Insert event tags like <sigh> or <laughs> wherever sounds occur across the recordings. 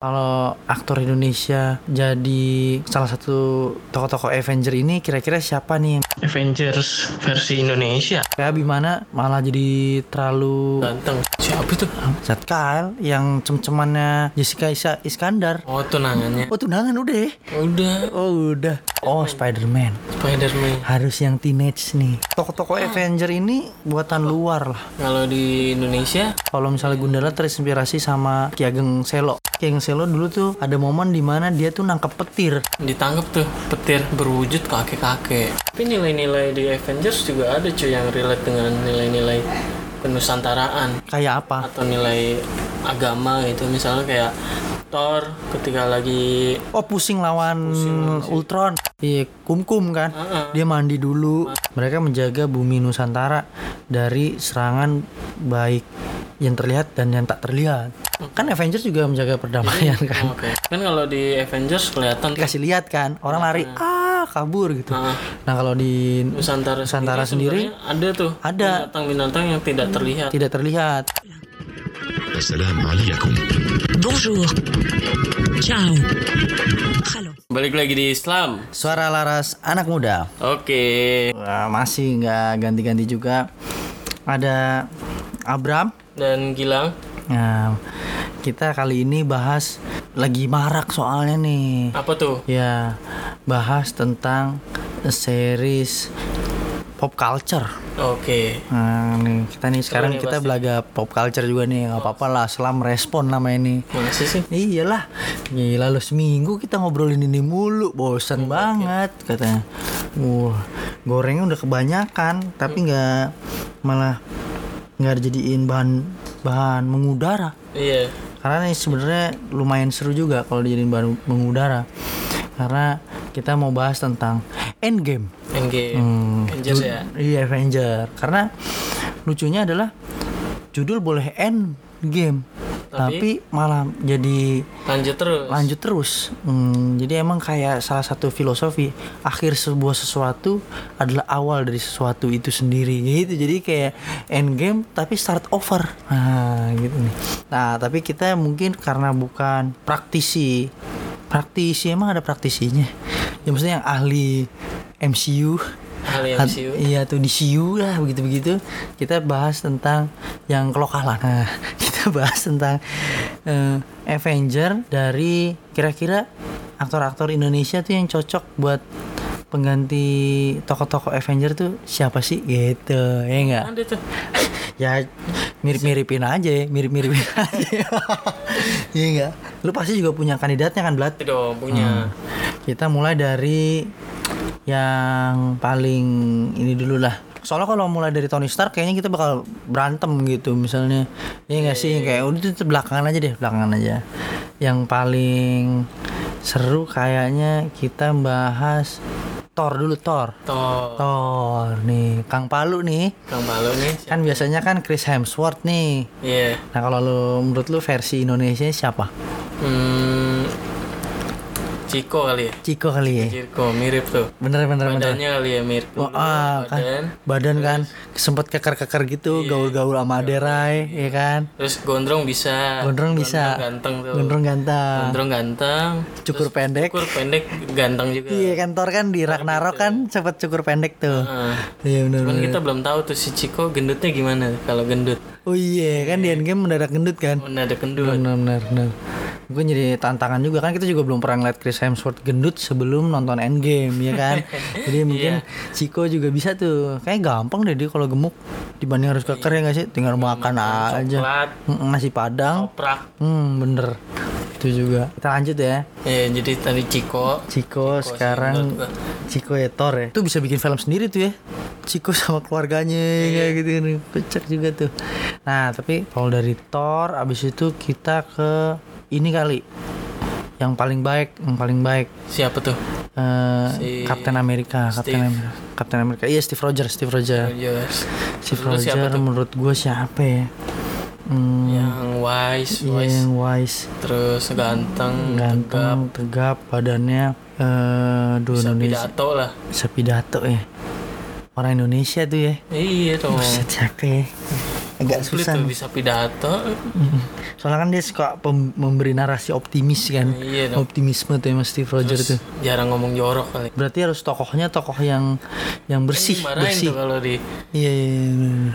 Kalau aktor Indonesia jadi salah satu tokoh-tokoh Avenger ini kira-kira siapa nih? Avengers versi Indonesia. Kayak Bimana malah jadi terlalu Ganteng. Siapa itu? Zat Kyle yang cem-cemannya Jessica Iskandar. Oh, tunangannya. Oh tunangan udah ya? Udah. Oh udah. Oh Spider-Man. Spider-Man. Harus yang teenage nih. Tokoh-tokoh Avenger ini buatan luar lah. Kalau di Indonesia, Kalau misalnya Gundala terinspirasi sama Ki Ageng Selo. Ki Ageng Selo dulu tuh ada momen di mana dia tuh nangkep petir. ditangkap tuh petir berwujud kakek-kakek. Tapi nilai-nilai di Avengers juga ada cuy yang relate dengan nilai-nilai penusantaraan Kayak apa? atau nilai agama gitu. Misalnya kayak Thor ketika lagi Oh pusing lawan Ultron. Iya kum-kum kan. Heeh. Dia mandi dulu. Mereka menjaga bumi Nusantara dari serangan baik yang terlihat dan yang tak terlihat. Kan Avengers juga menjaga perdamaian kan. Oke. Kan kalau di Avengers kelihatan Dikasih lihat kan, orang lari ah kabur gitu. Nah, Nah kalau di Nusantara, Nusantara sendiri sebenarnya ada tuh ada. binatang-binatang yang tidak terlihat. tidak terlihat. Assalamu alaikum. Bonjour. Ciao. Halo. Balik lagi di Islam. Suara Laras anak muda. Oke. Okay. Masih nggak ganti-ganti juga. Ada Abram dan Gilang. Nah, kita kali ini bahas lagi marak soalnya nih. Apa tuh? Ya, bahas tentang series pop culture. Oke. Nah, nih kita nih sekarang nih kita pasti. belaga pop culture juga nih, nggak apa-apa lah. Selam respon nama ini. Masih sih? Iyalah, gila lo seminggu kita ngobrolin ini mulu, bosan banget katanya. Wah, gorengnya udah kebanyakan, tapi nggak malah nggak dijadiin bahan bahan mengudara. Iya. Karena ini sebenarnya lumayan seru juga kalau dijadiin bahan mengudara. Karena kita mau bahas tentang Endgame. Endgame. Hmm, Avengers ya. Iya Avenger. Karena lucunya adalah judul boleh end game, tapi, malah jadi Lanjut terus. lanjut terus. Hmm, jadi emang kayak salah satu filosofi akhir sebuah sesuatu adalah awal dari sesuatu itu sendiri <laughs> gitu. Jadi kayak end game tapi start over. Nah, gitu nih. Nah, tapi kita mungkin karena bukan praktisi. Praktisi emang ada praktisinya. Ya maksudnya yang ahli MCU Hat- MCU. Iya tuh di CU lah begitu-begitu. Kita bahas tentang yang kelokalan. Nah, <laughs> kita bahas tentang eh, Avenger dari kira-kira aktor-aktor Indonesia tuh yang cocok buat pengganti tokoh-tokoh Avenger tuh siapa sih gitu ya enggak Ada tuh. <laughs> ya mirip-miripin aja mirip-miripin <laughs> aja iya enggak lu pasti juga punya kandidatnya kan Blat dong punya. kita mulai dari yang paling ini dulu lah. Soalnya kalau mulai dari Tony Stark kayaknya kita bakal berantem gitu misalnya. Iya nggak sih kayak udah itu belakangan aja deh, belakangan aja. Yang paling seru kayaknya kita bahas Thor dulu Thor. Toh. Thor nih, Kang Palu nih. Kang Palu nih. Kan biasanya kan Chris Hemsworth nih. Iya. Nah, kalau lu menurut lu versi Indonesia siapa? Hmm. Ciko kali ya. Ciko kali ya. Ciko mirip tuh. Bener bener bener. Badannya kali ya mirip. Oh, ah, kan. Badan. badan kan sempet keker-keker gitu gaul-gaul sama Derai ya kan Terus gondrong bisa. gondrong bisa ganteng tuh. gondrong ganteng Gondrong ganteng. cukur pendek Cukur pendek ganteng juga. iya kan Thor kan di Ragnarok kan sempet cukur pendek tuh Ah. iya bener Cuman bener kita belum tahu tuh si Ciko gendutnya gimana kalau gendut. Oh iya kan di Endgame mendadak gendut kan? Mana ada gendut. bener bener bener gue jadi tantangan juga kan kita juga belum pernah ngeliat Chris Hemsworth gendut sebelum nonton Endgame ya kan? <laughs> Jadi mungkin Chico juga bisa tuh. Kayak gampang deh dia kalau gemuk dibanding harus keker ya nggak sih? Tinggal makan aja. Coklat, nasi padang. Hmm, bener. Itu juga. Kita lanjut ya. Ya, jadi tadi Ciko. Ciko sekarang menurut Ciko ya Thor ya. Itu bisa bikin film sendiri tuh ya. Ciko sama keluarganya kayak gitu kan. Kocak juga tuh. Nah, tapi kalau dari Thor abis itu kita ke ini kali. Yang paling baik, yang paling baik Siapa tuh? eh Si Captain America, Captain Steve. America. Captain America. Iya, Steve Rogers, Steve Rogers. Steve Terus siapa Rogers menurut gue siapa ya? Hmm, Yang wise, iya, wise. yang wise. Terus ganteng, tegap, ganteng tegap badannya eh bisa Indonesia pidato lah. bisa pidato ya orang Indonesia tuh ya Iya dong. Buset ya agak Komplit susah tuh bisa pidato <laughs> soalnya kan dia suka memberi narasi optimis kan Iya dong. optimisme tuh emang Steve Rogers tuh jarang ngomong jorok kali berarti harus tokohnya tokoh yang yang bersih bersih tuh kalau di Iya, iya, iya, bener.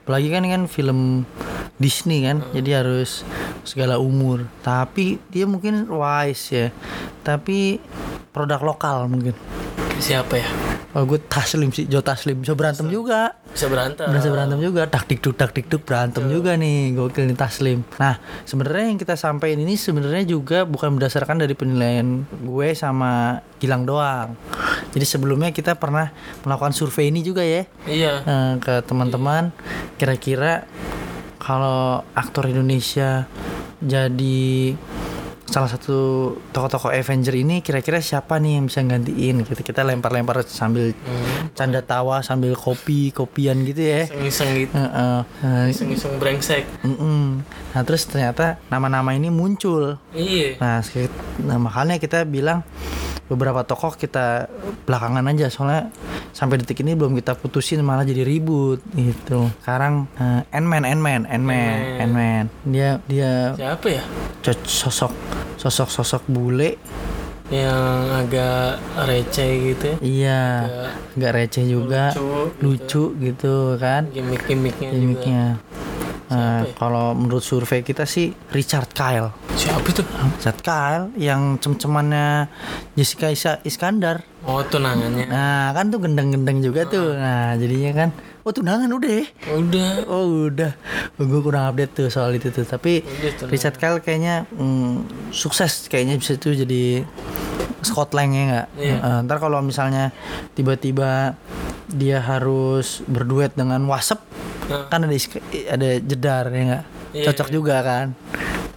apalagi kan kan film Disney kan, Hmm. jadi harus segala umur. Tapi dia mungkin wise ya, tapi produk lokal mungkin. Siapa ya? Kalau gue Taslim sih, Jo Taslim. Bisa berantem juga. bisa berantem. Bisa berantem juga, tak duk tak duk berantem juga nih, gokil nih Taslim. Nah, sebenarnya yang kita sampaikan ini sebenarnya juga bukan berdasarkan dari penilaian gue sama Gilang doang. Jadi sebelumnya kita pernah melakukan survei ini juga ya. Iya. Eh, ke teman-teman. Kira-kira kalau aktor Indonesia jadi salah satu tokoh-tokoh Avenger ini kira-kira siapa nih yang bisa gantiin gitu. Kita lempar-lempar sambil canda tawa sambil kopi kopian gitu ya. Iseng-iseng gitu. Heeh. Nah, iseng-iseng brengsek. Mm-mm. nah terus ternyata nama-nama ini muncul. Iya. Nah, nah makanya kita bilang beberapa tokoh kita belakangan aja. Soalnya sampai detik ini belum kita putusin malah jadi ribut gitu. Sekarang uh, Ant-Man, Ant-Man, Ant-Man, Ant-Man. Dia dia siapa ya? sosok sosok sosok bule. yang agak receh gitu ya? Iya, nggak receh juga, lucu lucu gitu kan. Gimmick-gimmicknya juga ya? kalau menurut survei kita sih Richard Kyle. siapa tuh Richard Kyle yang cem-cemannya Jessica Isa- Iskandar. oh tunangannya Nah kan tuh gendeng-gendeng juga tuh Nah jadinya kan Oh tunangan udah ya udah Oh udah Gue kurang update tuh soal itu tuh Tapi Udah, tunangan. Richard Kyle kayaknya mm, Sukses kayaknya bisa tuh jadi Scotland ya nggak Iya. Eh, Ntar kalau misalnya Tiba-tiba Dia harus berduet dengan Wasep Nah. Kan ada, ada jedar ya nggak Iya, Cocok iya. juga kan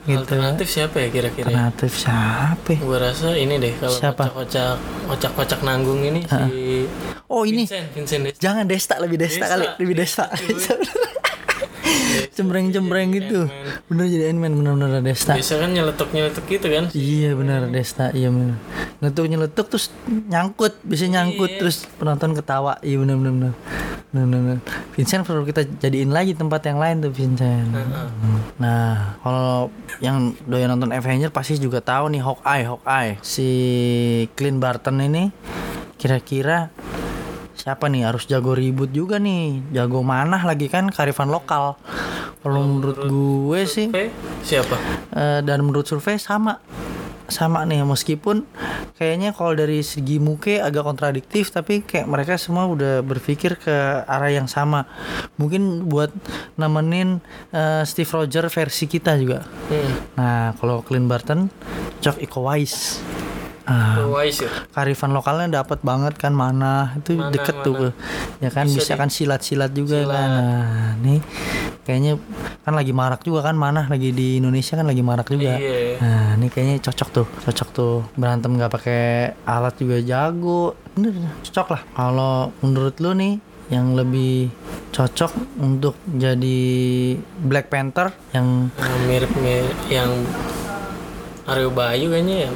Gitu alternatif siapa ya kira-kira Alternatif siapa? Gue rasa ini deh kalau Siapa? kocak-kocak kocak-kocak nanggung ini si Oh ini Vincent, Vincent Desta. Jangan Desta lebih Desta, Desta. kali, lebih Desta. <laughs> Cembreng-cembreng gitu. Bener jadi Ant-Man bener-bener Desta. Biasa kan nyeletuk-nyeletuk gitu kan. Iya bener Desta, iya bener. Nyeletuk nyeletuk terus nyangkut, bisa nyangkut Iya. terus penonton ketawa. Iya bener bener bener. Bener, bener, bener. Vincent perlu kita jadiin lagi tempat yang lain tuh Vincent. Nah, kalau yang doyan nonton Avenger pasti juga tahu nih Hawkeye, Hawkeye. Si Clint Barton ini kira-kira siapa nih? Harus jago ribut juga nih. Jago manah lagi kan karifan lokal. Kalau menurut gue sih Oke, siapa? eh, dan menurut survei sama. Sama nih meskipun kayaknya kalau dari segi muke agak kontradiktif tapi kayak mereka semua udah berpikir ke arah yang sama. Mungkin buat nemenin eh, Steve Rogers versi kita juga. Hmm. nah kalau Clint Barton cok Iko Wise ya. karifan lokalnya dapat banget kan mana itu Mana, deket tuh ya kan? Bisa bisa, di- kan silat-silat juga Silat. kan nah nih kayaknya kan lagi marak juga kan mana lagi di Indonesia kan lagi marak juga. Iya. nah ini kayaknya cocok tuh cocok tuh. Berantem nggak pakai alat juga jago. Bener cocok lah. Kalau menurut lu nih yang lebih cocok untuk jadi Black Panther yang mirip-mirip yang Aryo Bayu kayaknya ya.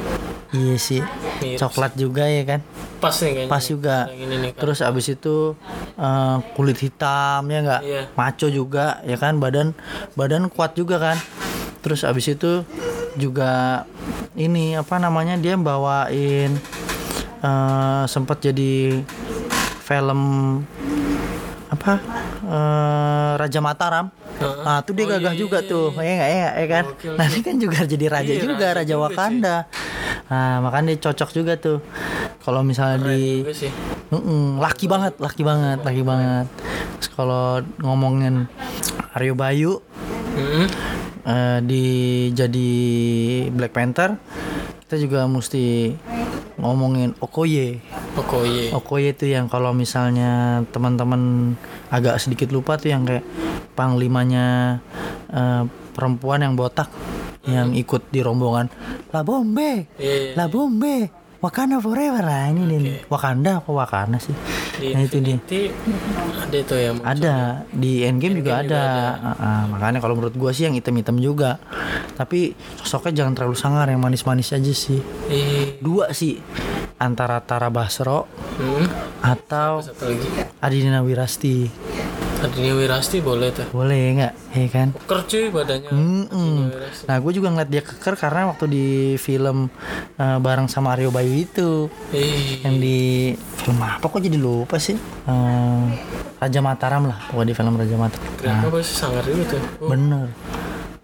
Iya sih. Mirip coklat juga ya kan? Pas nih kayaknya. pas juga. Ini nih kan. terus abis itu eh, kulit hitam ya nggak? Iya. maco juga ya kan? Badan badan kuat juga kan? Terus abis itu juga ini apa namanya dia bawain eh sempat jadi film apa eh, Raja Mataram Heeh. Nah, tuh dia Oh, gagah iya, juga iya, tuh. Ya enggak ya, ya kan? Oke. Nah, ini kan juga jadi raja Iya, juga, raja raja, Wakanda. Nah, makanya dia cocok juga tuh. Kalau misalnya Keren di sih. Mm-mm, laki banget, laki banget, laki banget. Terus kalau ngomongin Aryo Bayu Hmm. eh, di jadi Black Panther, kita juga mesti ngomongin Okoye. Okoye. Okoye itu yang kalau misalnya teman-teman agak sedikit lupa tuh yang kayak panglimanya eh, perempuan yang botak yang ikut di rombongan La Bombe, Iya. La Bombe, Wakanda Forever lah ini nih. Wakanda apa Wakanda sih? Di nah itu dia. Infinity ada yang muncul. Ada di Endgame juga Endgame ada. juga Ah, ah, makanya kalau menurut gua sih yang item-item juga. Tapi sosoknya jangan terlalu sangar yang manis-manis aja sih. Ih. Dua sih antara Tara Basro Hmm. atau Satu lagi. Adina Wirasti. Tadinya Wirasti boleh tuh. boleh nggak ya kan Keker cuy badannya. Tadinya Wirasti. Nah, gue juga ngeliat dia keker karena waktu di film eh, bareng sama Aryo Bayu itu, Ih, yang di film apa kok jadi lupa sih? Eh, Raja Mataram lah, pokoknya di film Raja Mataram. teriaknya pasti sangar juga tuh. Oh, Bener.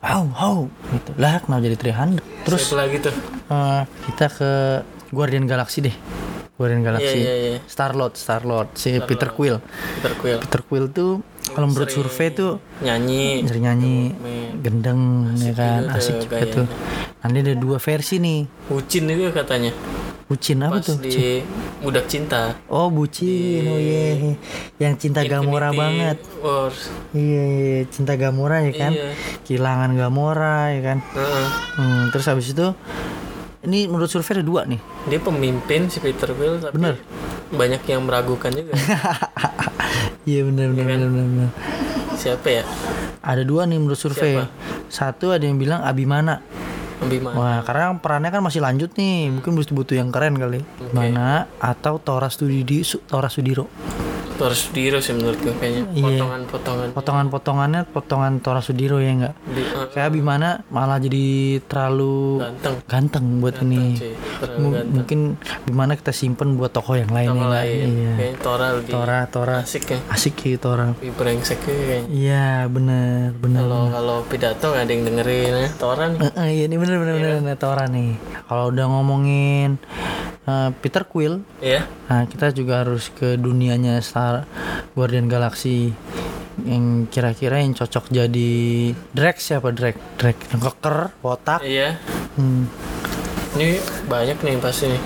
How, how, gitu. Lah, kenapa jadi 300? Terus siapa lagi tuh? eh, kita ke Guardian Galaxy deh. Guardian Galaxy. iya, iya. Star Lord, Star Lord, si Peter Quill. Peter Quill. Peter Quill tuh kalau menurut survei tuh Nyanyi. sering nyanyi gendeng ya kan asik juga gayanya. tuh nanti ada dua versi nih Bucin juga katanya. bucin apa Pas tuh di Budak Cinta. oh bucin oh iya yang cinta Gamora Infinity banget Wars. iya, iya cinta Gamora ya kan Iya. kehilangan Gamora ya kan Heeh. hmm, terus habis itu ini menurut survei ada dua nih Dia pemimpin si Peter Quill tapi Bener. banyak yang meragukan juga. <laughs> iya benar benar benar benar benar. Siapa ya? ada dua nih menurut survei Siapa? satu ada yang bilang Abimana Bima. Wah, karena perannya kan masih lanjut nih, mungkin butuh butuh yang keren kali. Mana atau Tora Sudidi, Su- Tora Sudiro. Itu harus Diro sih menurut gue kayaknya. Iya. Potongan-potongan. Potongan-potongannya potongan Tora Sudiro ya enggak? Di, eh, Kayak Bimana malah jadi terlalu ganteng. ganteng buat ini. Terlalu M- ganteng. mungkin Bimana kita simpen buat tokoh yang lain Sama ya lain. Iya. Kayaknya Tora lebih Tora, Tora. asik ya. Asik sih Tora. Lebih brengsek kayaknya. Iya, bener, bener. Kalau kalau pidato nggak ada yang dengerin ya. Tora nih. Eh, eh, iya ini bener bener bener, bener Tora nih. Kalau udah ngomongin eh, Peter Quill, Iya. Nah, kita juga harus ke dunianya Star Guardian Galaxy yang kira-kira yang cocok jadi Drax siapa Drax? Drax yang keker, botak. Iya. Hmm. Ini banyak nih pasti nih.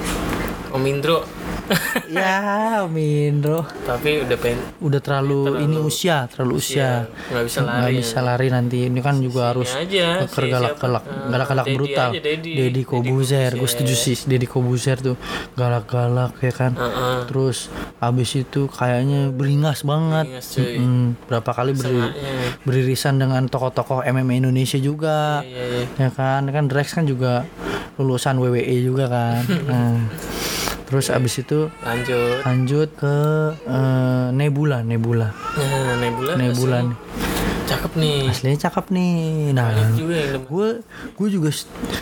Om Indro. <laughs> ya, Mindro. Tapi udah pengen Udah terlalu, ini usia, terlalu usia. nggak bisa Nggak lari. bisa lari nanti. Ini kan juga harus aja, keker si galak-galak, siapa? galak-galak Dedi brutal. Deddy Kobuzer, gue setuju sih. Deddy Kobuzer tuh galak-galak ya kan. Heeh. Terus abis itu kayaknya beringas banget. Beringas, cuy. Mm, berapa kali beri, beririsan dengan tokoh-tokoh MMA Indonesia juga. Iya, iya. Ya kan, kan Drex kan juga lulusan WWE juga kan. <laughs> Nah, terus abis itu Lanjut. lanjut ke eh, Nebula, Nebula. Nah, Nebula. Nebula asli. nih. Cakep nih. Aslinya cakep nih. Nah, gue gue juga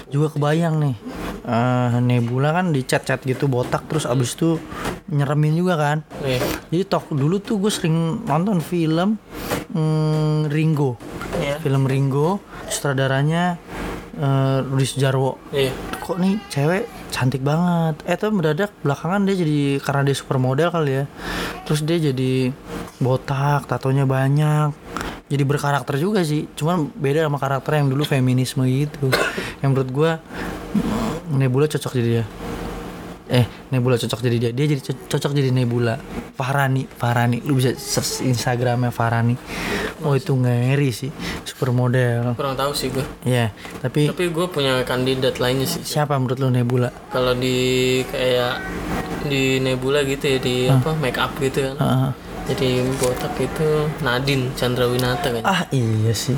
juga kebayang nih Eh, Nebula kan dicat-cat gitu botak terus abis itu nyeremin juga kan Nih. jadi tok dulu tuh gue sering nonton film mm, Ringo Iya. film Ringo sutradaranya eh, Rudi Sujarwo Iya. kok nih cewek cantik banget. Eh tuh mendadak belakangan dia jadi karena dia supermodel kali ya terus dia jadi botak tatonya banyak jadi berkarakter juga sih. Cuman beda sama karakter yang dulu feminisme gitu. Yang menurut mm, Nebula cocok jadi dia. Eh Nebula cocok jadi dia. Dia jadi co- cocok jadi Nebula. Farani Farani. Lu bisa search Instagramnya Farani oh itu ngeri sih supermodel Kurang tahu sih gue. ya tapi Tapi gue punya kandidat lainnya sih. siapa menurut lu Nebula Kalau di kayak di Nebula gitu ya di apa make up gitu kan. Heeh. Jadi botak itu Nadine Chandrawinata kan. Ah iya sih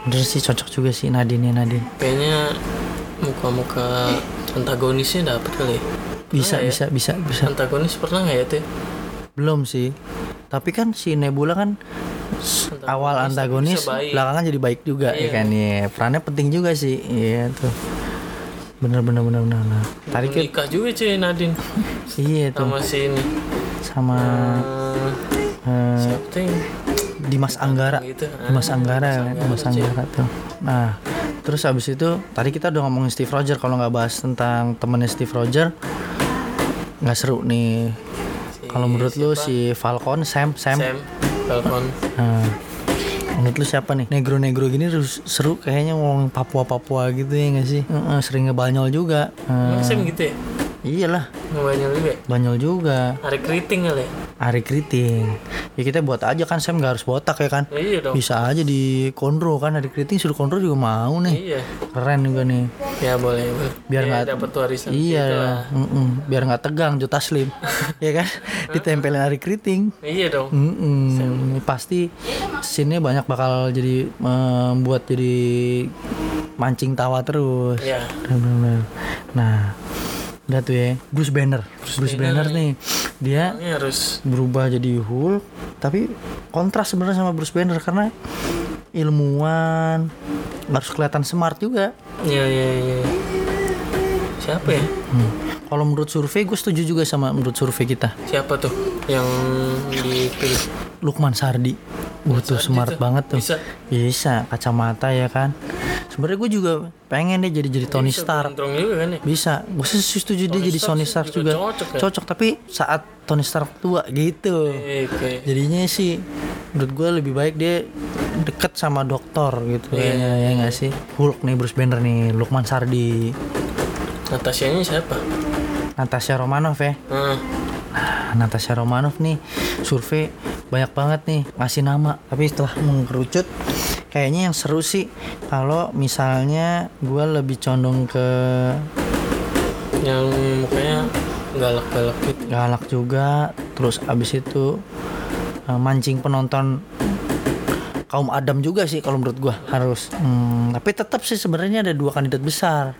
Bener sih cocok juga sih Nadine ya Nadine Kayaknya muka-muka antagonisnya dapet kali ya. Bisa Pernah ya? bisa bisa bisa Antagonis pernah nggak ya tuh? Belum sih Tapi kan si Nebula kan Awal antagonis. Belakangan jadi baik juga ya Iya. kan Iya Perannya penting juga sih Iya tuh Bener bener bener bener, bener. Tadi kan Nikah juga cuy Nadine Iya tuh sama si ini. Sama siapa tuh yang Dimas Anggara gitu? Dimas Ah, Anggara kan Dimas. Anggara tuh Nah Terus abis itu Tadi kita udah ngomongin Steve Roger Kalau nggak bahas tentang temennya Steve Roger nggak seru nih kalau menurut lu si Falcon Sam Sam, Sam Falcon. Nah, menurut lu siapa nih negro-negro gini seru kayaknya ngomong Papua-Papua gitu ya nggak sih Heeh, sering ngebanyol juga Emang Heeh, Sam gitu ya? iyalah Ngebanyol juga. banyol juga Hari keriting kali ya? Ari Kriting ya kita buat aja kan Sam nggak harus botak ya kan Ya, iya dong. bisa aja di kondro kan Ari Kriting suruh kondro juga mau nih Iya. keren juga nih Ya boleh. Biar Ya, nggak- dapat warisan. iya gitu mm-mm. biar nggak tegang Jota Slim <laughs> ya kan ditempelin Ari Kriting Iya dong. Mm-mm. pasti scene banyak bakal jadi membuat jadi mancing tawa terus Iya. Nah udah tuh ya Bruce Banner Bruce, Banner, nih dia Ini harus berubah jadi Hulk tapi kontras sebenarnya sama Bruce Banner karena ilmuwan harus kelihatan smart juga Iya iya iya. Siapa ya? Hmm. Kalau menurut survei gue setuju juga sama menurut survei kita. Siapa tuh yang dipilih? Lukman Sardi. Wah tuh smart tuh. banget tuh. Bisa. Bisa, kacamata ya kan. Sebenarnya gue juga pengen deh jadi jadi Tony Stark. Gondrong juga kan ya? Bisa, gue sih setuju dia jadi Stark Tony Stark juga juga. cocok ya? Cocok, tapi saat Tony Stark tua gitu. Oke, oke. Jadinya sih menurut gue lebih baik dia deket sama dokter gitu Iya, ya, ya nggak sih Hulk nih Bruce Banner nih Lukman Sardi Natasianya siapa? Natasha Romanoff ya Hmm. Nah, Natasha Romanoff nih survei banyak banget nih ngasih nama tapi setelah mengerucut kayaknya yang seru sih kalau misalnya gue lebih condong ke Yang mukanya galak-galak gitu. galak juga terus abis itu eh, mancing penonton kaum Adam juga sih kalau menurut gua harus Hmm, tapi tetap sih sebenarnya ada dua kandidat besar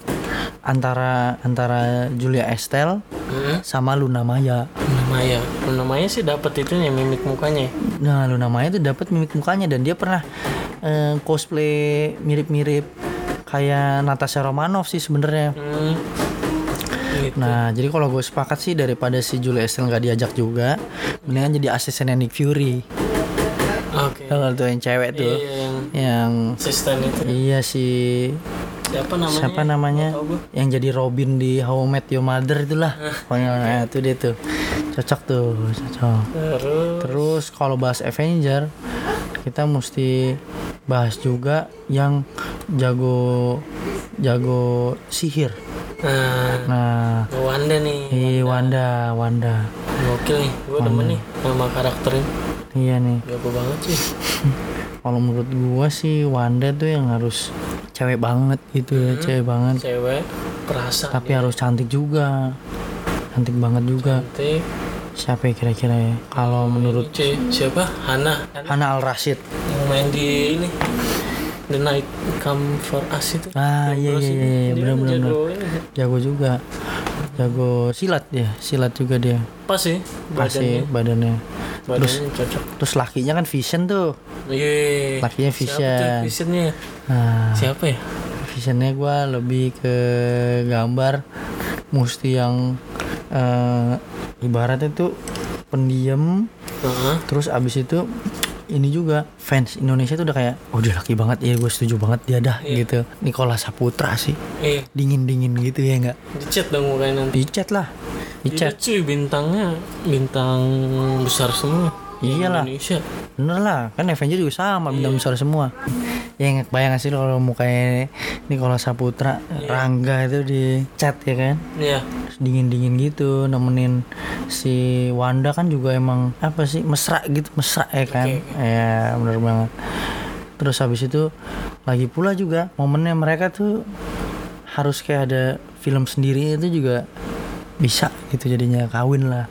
antara antara Julia Estelle Hmm. sama Luna Maya Luna Maya. Luna Maya sih dapat itu ya mimik mukanya. Nah, Luna Maya tuh dapat mimik mukanya dan dia pernah eh, cosplay mirip-mirip kayak Natasha Romanoff sih sebenarnya. Hmm. Gitu. Nah, jadi kalau gue sepakat sih daripada si Julia Estelle nggak diajak juga, mendingan jadi asistennya Nick Fury. Oke. Kalau tuh yang cewek tuh, Iya, yang yang asisten itu. iya si Siapa namanya? siapa namanya, yang jadi Robin di How I Met Your Mother itulah, pokoknya nah, itu dia tuh, cocok tuh, cocok. Terus Terus kalau bahas Avenger, kita mesti bahas juga yang jago jago sihir. nah, Nah, Wanda nih. Iya Wanda, Wanda. Gokil nih. Gue demen nih sama karakternya. Iya nih. Jago banget sih. <laughs> Kalau menurut gua sih Wanda tuh yang harus cewek banget gitu ya, cewek banget. Cewek perasaan. Tapi harus cantik juga. Cantik banget juga. Cantik. Siapa ya kira-kira ya? Kalau menurut C siapa? Hana. Hana Al Rashid. yang main di ini. The Night Come For Us itu. Ah iya iya iya, iya. Dia benar benar jago juga. Jago silat dia, silat juga dia. Pas sih badannya. badannya. Badannya cocok. Terus lakinya kan Vision tuh. Iya. Lakinya Siapa tuh Vision. Visionnya? Nah, Siapa ya? visionnya gua lebih ke gambar mesti yang eh, ibaratnya tuh pendiam Heeh. terus abis itu ini juga fans Indonesia tuh udah kayak oh dia laki banget ya gue setuju banget dia dah gitu Nikola Saputra sih Eh, dingin dingin gitu ya nggak dicat dong mukanya nanti. dicat lah Iya dicat cuy bintangnya bintang besar semua. di Iyalah. Indonesia. bener lah kan Avenger juga sama bintang besar semua yang bayang sih kalau mukanya Nikola Saputra Rangga itu dicat ya kan Iya. dingin dingin gitu nemenin si Wanda kan juga emang apa sih mesra gitu mesra ya kan ya bener banget terus habis itu lagi pula juga momennya mereka tuh harus kayak ada film sendiri itu juga bisa gitu jadinya kawin lah.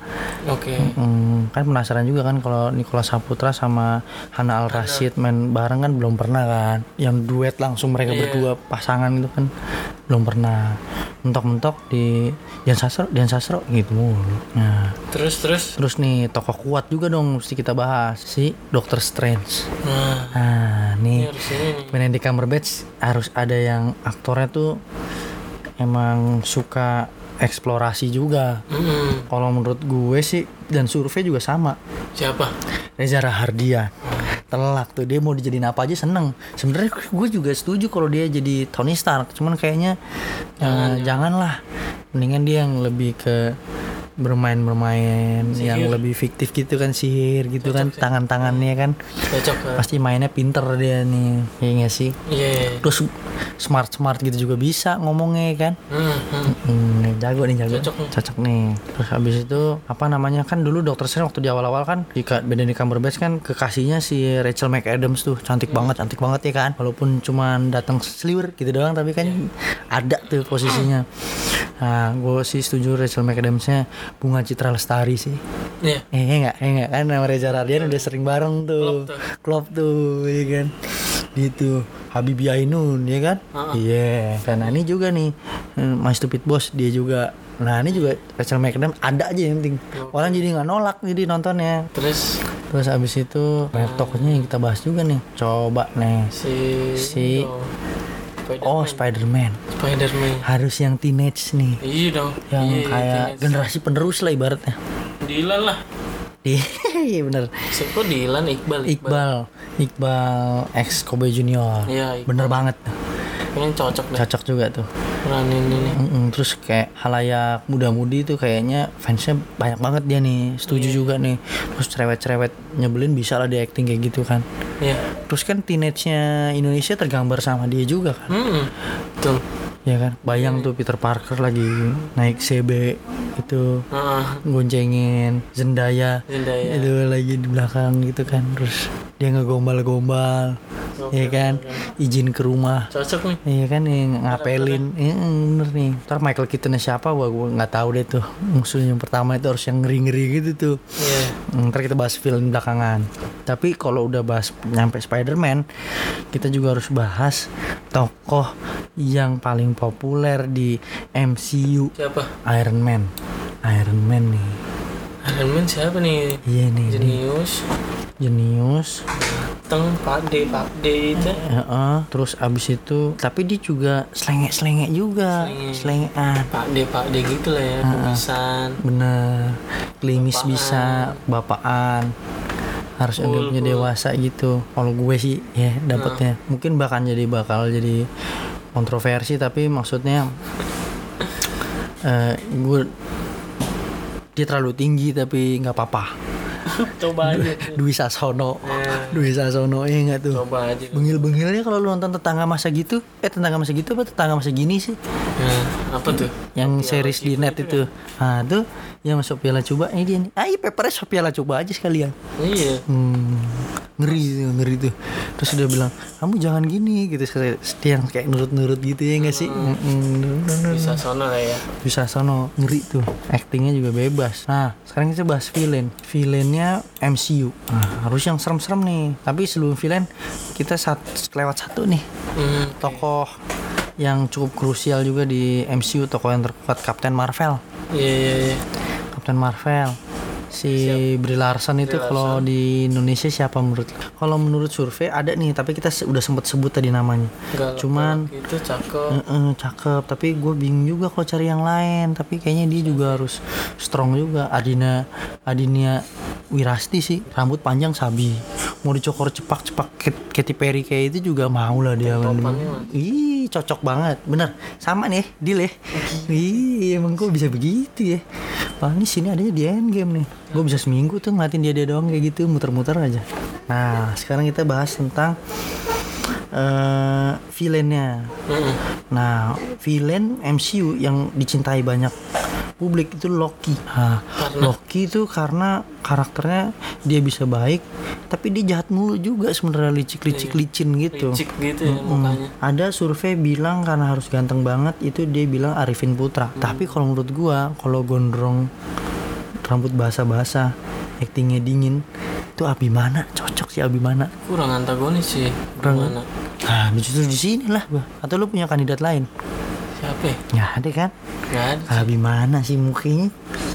Oke. Hmm, kan penasaran juga kan kalau Nikola Saputra sama Hana Al Rashid main bareng kan belum pernah kan. Yang duet langsung mereka Iya. berdua pasangan itu kan belum pernah. Mentok-mentok di Dian Sastro Dian Sastro gitu mulu. Nah. Terus terus. terus nih tokoh kuat juga dong mesti kita bahas si Doctor Strange. Nah, nah ini nih harus ini. Benedict Cumberbatch harus ada yang aktornya tuh emang suka eksplorasi juga. Mm-mm. kalau menurut gue sih dan survei juga sama. Siapa? Reza Rahardian telak tuh dia mau dijadiin apa aja seneng. Sebenarnya gue juga setuju kalau dia jadi Tony Stark. Cuman kayaknya eh, janganlah mendingan dia yang lebih ke bermain-bermain yang lebih fiktif gitu kan sihir gitu kan tangan-tangannya kan Cocok. kan? pasti mainnya pinter dia nih ya nggak sih Iya. terus smart smart gitu juga bisa ngomongnya kan Hmm, hmm. Hmm, jago nih jago. Cocok nih. Cocok nih. Terus habis itu apa namanya kan dulu Dokter Strange waktu di awal-awal kan jika Benedict Cumberbatch kan kekasihnya si Rachel McAdams tuh cantik banget, cantik banget ya kan. Walaupun cuman datang seliwer gitu doang tapi kan ada tuh posisinya. Nah, gue sih setuju Rachel McAdamsnya Bunga Citra Lestari sih. Iya. Eh enggak, eh enggak kan sama Reza Radian udah sering bareng tuh. Klop tuh, ya kan. Gitu. Habibie Ainun, ya kan? Iya. Karena ini juga nih eh, My Stupid Boss dia juga. Nah, ini juga Rachel McAdams ada aja yang penting. Orang jadi nggak nolak jadi nontonnya. Terus Terus abis itu banyak tokohnya yang kita bahas juga nih. Coba nih. si Si- itu. Spider- Oh Spider-Man. Spider-Man Harus yang teenage nih. iya dong Yang Iya, kayak teenage. generasi penerus lah ibaratnya. Dilan lah <laughs> Iya bener. siapa Dilan Iqbal Iqbal, Iqbal ex Kobe Junior. Iya, Iqbal. Bener banget. kayaknya cocok deh Cocok juga tuh. Peranin ini Mm-mm, terus kayak halayak muda-mudi tuh kayaknya fansnya banyak banget dia nih. Setuju juga nih. Terus cerewet-cerewet nyebelin bisa lah dia acting kayak gitu kan. Iya Terus kan teenage-nya Indonesia tergambar sama dia juga kan. hmm betul Ya kan. Bayang tuh Peter Parker lagi naik CB itu Heeh. goncengin Zendaya Zendaya. itu lagi di belakang gitu kan terus dia ngegombal-gombal ya kan izin ke rumah cocok nih Iya kan yang ngapelin, Iya, bener nih. Ntar Michael Keaton siapa? Gua gua nggak tahu deh tuh. Musuh yang pertama itu harus yang ngeri ngeri gitu tuh. iya Hmm, Ntar kita bahas film belakangan. Tapi kalau udah bahas nyampe Spider-Man, kita juga harus bahas tokoh yang paling populer di MCU siapa Iron Man. Iron Man nih. Iron Man siapa nih Iya nih, jenius jenius. teng Pak D Pak D itu Heeh, terus abis itu, tapi dia juga juga, Selengek. selengean. Pak D Pak D gitu lah ya kumisan Bener, klimis Bapaan. bisa, bapaan harus Cool, anggapnya cool. dewasa gitu. Kalau gue sih ya dapatnya, mungkin bahkan jadi bakal jadi kontroversi tapi maksudnya eh gue dia terlalu tinggi tapi nggak apa-apa. coba aja Dwi Sasono, Ya. Dwi Sasono ya nggak tuh. coba aja Bengil-bengilnya kalau lu nonton tetangga masa gitu, eh tetangga masa gitu apa tetangga masa gini sih? nah, apa tuh yang series di net itu ah tuh yang masuk piala coba ini dia nih. Ah iya papernya sok piala coba aja sekalian. Iya. Hmm, ngeri tuh ngeri tuh. Terus dia bilang kamu jangan gini gitu. Dia yang kayak nurut-nurut gitu ya nggak sih? Mm-mm, bisa sono lah ya. Bisa sono ngeri tuh. Actingnya juga bebas. Nah sekarang kita bahas villain. Villainnya MCU nah, harus yang serem-serem nih. Tapi sebelum villain kita sat, lewat satu nih. Hmm. tokoh yang cukup krusial juga di MCU tokoh yang terkuat Captain Marvel iya iya iya. Captain Marvel si Brie Larson itu kalau di Indonesia siapa menurut kalau menurut survei ada nih tapi kita se- udah sempet sebut tadi namanya. Galak cuman itu cakep. Eh, eh, cakep. Tapi gue bingung juga kalau cari yang lain. Tapi kayaknya dia juga harus strong juga. Adina Adinia Wirasti sih rambut panjang sabi. Mau dicokor cepak-cepak Kat- Katy Perry kayak itu juga mau lah dia cocok banget. Bener. Sama nih deal ya. Ih emang gue bisa begitu ya? Paling di sini adanya di endgame nih. Gue bisa seminggu tuh ngeliatin dia dia doang kayak gitu muter-muter aja. Nah sekarang kita bahas tentang eh villainnya Mm-mm. Nah, villain MCU yang dicintai banyak publik itu Loki. Nah, Loki itu karena karakternya dia bisa baik, tapi dia jahat mulu juga sebenarnya licik-licik licin gitu. Licik gitu ya Hmm. mukanya Ada survei bilang karena harus ganteng banget itu dia bilang Arifin Putra. Tapi kalau menurut gua kalau gondrong rambut basah-basah, aktingnya dingin, itu Abimana cocok sih Abimana. kurang antagonis sih Kurang- gimana Nah, justru di sini lah gua. Atau lu punya kandidat lain? siapa ya Ya ada kan? nggak ada Abi mana sih mukanya?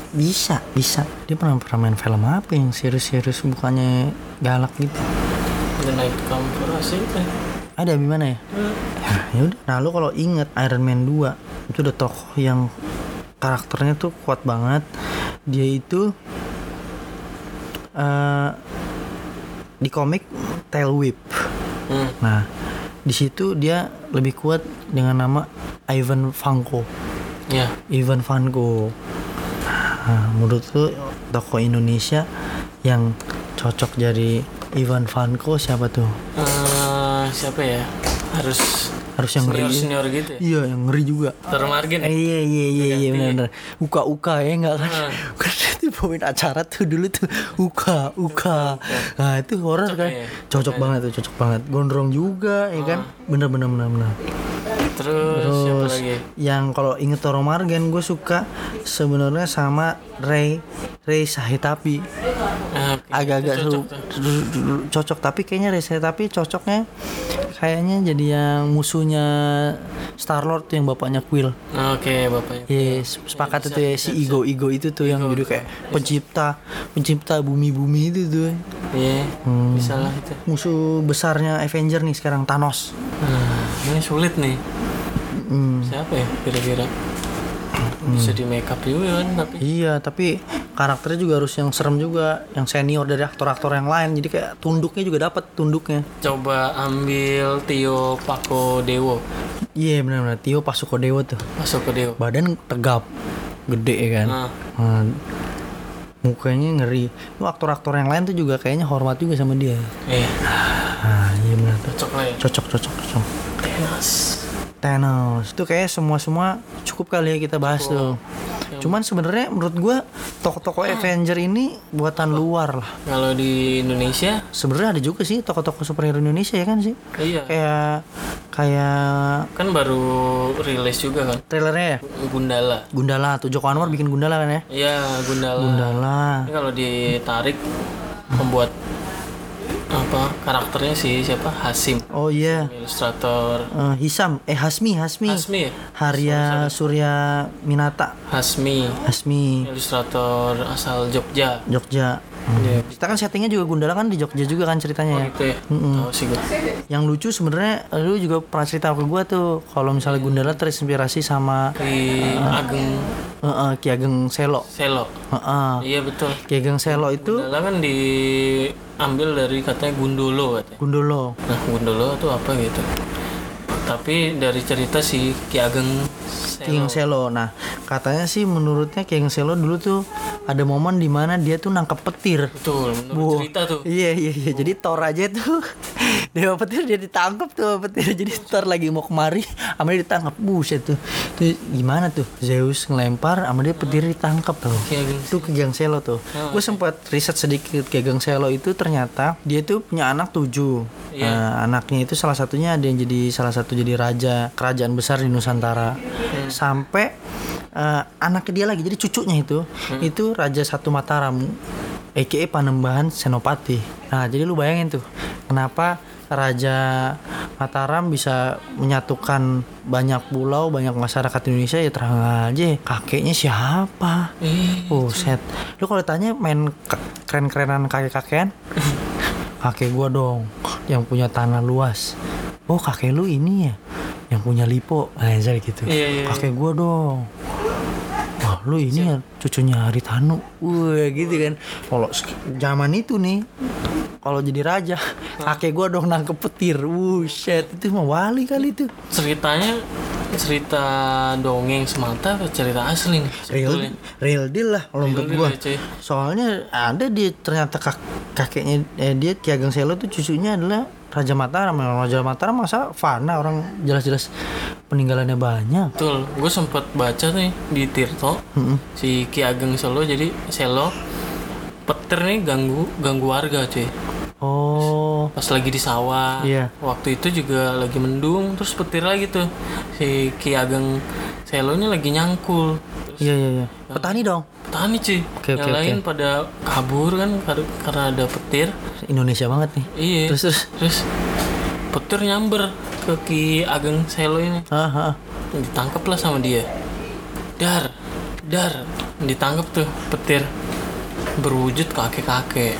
Bisa, bisa. Dia pernah pernah main film apa yang serius-serius mukanya galak gitu? The Night Comes sih Ada Abi mana ya? Ya, ya udah. Nah, lu kalau inget Iron Man 2 itu ada tokoh yang karakternya tuh kuat banget. Dia itu eh di komik Tail Whip. hmm. Nah, di situ dia lebih kuat dengan nama Ivan Vanko. ya Ivan Vanko. Nah, menurut lu tokoh Indonesia yang cocok jadi Ivan Vanko siapa tuh? Eh, siapa ya harus Harus yang senior ngeri. senior gitu ya Iya, yang ngeri juga. Dr. Margin Eh, iya iya iya iya benar benar. Uka uka ya enggak kan? Ah. Kan itu bawain acara tuh dulu tuh uka uka. Nah, itu horor kan. ya? Cocok banget tuh, cocok banget. Gondrong juga ya kan? Bener bener bener bener. Terus, siapa Terus lagi yang kalau inget Toro Margen gue suka sebenarnya sama Ray Ray Sahitapi Ah, agak-agak cocok cocok tapi kayaknya Ray Sahitapi cocoknya kayaknya jadi yang musuhnya Star Lord tuh yang bapaknya Quill. Oke, bapaknya. Yes, sepakat itu ya si Igo Igo itu tuh yang jadi kayak pencipta pencipta bumi-bumi itu tuh. Iya, Hmm. bisa lah itu. Musuh besarnya Avenger nih sekarang Thanos. Nah, ini sulit nih. Hmm. Siapa ya kira-kira? Bisa di make up juga kan, tapi Iya, tapi karakternya juga harus yang serem juga, yang senior dari aktor-aktor yang lain. Jadi kayak tunduknya juga dapat tunduknya. coba ambil Tio Paco Dewo Iya benar-benar Tio Pasuko Dewa tuh. masuk ke Dewo. Badan tegap, gede ya kan. Nah, Hmm, mukanya ngeri. Lu aktor-aktor yang lain tuh juga kayaknya hormat juga sama dia. eh, Ah, iya benar cocok lah ya. Cocok, cocok, cocok. Thanos. Thanos itu kayak semua semua cukup kali ya kita bahas tuh. Cuman sebenarnya menurut gua tokoh-tokoh Avenger ini buatan luar lah. Kalau di Indonesia, Sebenarnya ada juga sih tokoh-tokoh superhero Indonesia ya kan sih. iya, Kayak kayak kan baru rilis juga kan. trailernya ya. Gundala. Gundala tuh Joko Anwar bikin Gundala kan ya. Iya, Gundala. Gundala. Ini kalau ditarik membuat apa karakternya sih siapa Hasim Oh iya. ilustrator Eh, Hisam, eh Hasmi, Hasmi. Hasmi ya? Harya Surya Minata. Hasmi Hasmi, ilustrator asal Jogja Jogja. Hmm. Iya. Kita kan settingnya juga Gundala kan di Jogja juga kan ceritanya ya. gitu ya tahu sih gue Yang lucu sebenarnya lu juga pernah cerita ke gua tuh kalau misalnya Gundala terinspirasi sama di Ageng eh, eh, Ki Ageng Selo. Selo Heeh. iya betul Ki Ageng Selo itu Gundala kan diambil dari katanya Gundolo katanya Gundolo. nah Gundolo itu apa gitu tapi dari cerita si Ki Ageng Ki Ageng Selo. Nah, katanya sih menurutnya Ki Ageng Selo dulu tuh ada momen di mana dia tuh nangkep petir. betul menurut Wow. cerita tuh Iya iya iya. Jadi Thor aja tuh <laughs> Dewa petir dia ditangkap tuh petir. Jadi Thor lagi mau kemari, sama dia ditangkap. Buset tuh. Itu gimana tuh? Zeus ngelempar, sama dia petir ditangkap tuh. Itu Ki Ageng Selo tuh. Gue sempat riset sedikit Ki Ageng Selo itu ternyata dia tuh punya anak tujuh. Iya. Nah, anaknya itu salah satunya ada yang jadi salah satu jadi raja kerajaan besar di Nusantara. Hmm. Sampai eh, anaknya dia lagi jadi cucunya itu Hmm. itu Raja Satu Mataram aka Panembahan Senopati. Nah, jadi lu bayangin tuh, kenapa Raja Mataram bisa menyatukan banyak pulau, banyak masyarakat Indonesia ya terang aja kakeknya siapa? eh Oh, set. Lu kalau tanya main ke- keren-kerenan kakek-kakean, <laughs> kakek gua dong yang punya tanah luas. Oh, kakek lu ini ya yang punya lipo. Nah, gitu. Iya, iya, kakek gua dong. Lu ini ya cucunya Haritanu. Wah, gitu kan. Kalau zaman itu nih kalau jadi raja, kakek gua dong nangkep petir. Wuset, itu mah wali kali itu. ceritanya cerita dongeng semata atau cerita asli nih real sebetulnya? real deal lah kalau menurut gua ya, soalnya ada dia ternyata kak, kakeknya eh, dia Ki Ageng Selo tuh cucunya adalah Raja Mataram Raja Mataram masa fana orang jelas-jelas peninggalannya banyak Betul, gue sempet baca nih di Tirto si Ki Ageng Selo jadi Selo petir nih ganggu ganggu warga cuy. oh Pas lagi di sawah, Iya. waktu itu juga lagi mendung terus petir lagi tuh si Ki Ageng Selo ini lagi nyangkul. Terus iya iya iya petani dong petani cuy, Oke, yang oke, lain oke. pada kabur kan kar- karena ada petir. Indonesia banget nih Iya. terus terus Terus petir nyamber ke Ki Ageng Selo ini. ah, ah. ditangkap lah sama dia. Dar dar. Ditangkap tuh petir. Berwujud kakek kakek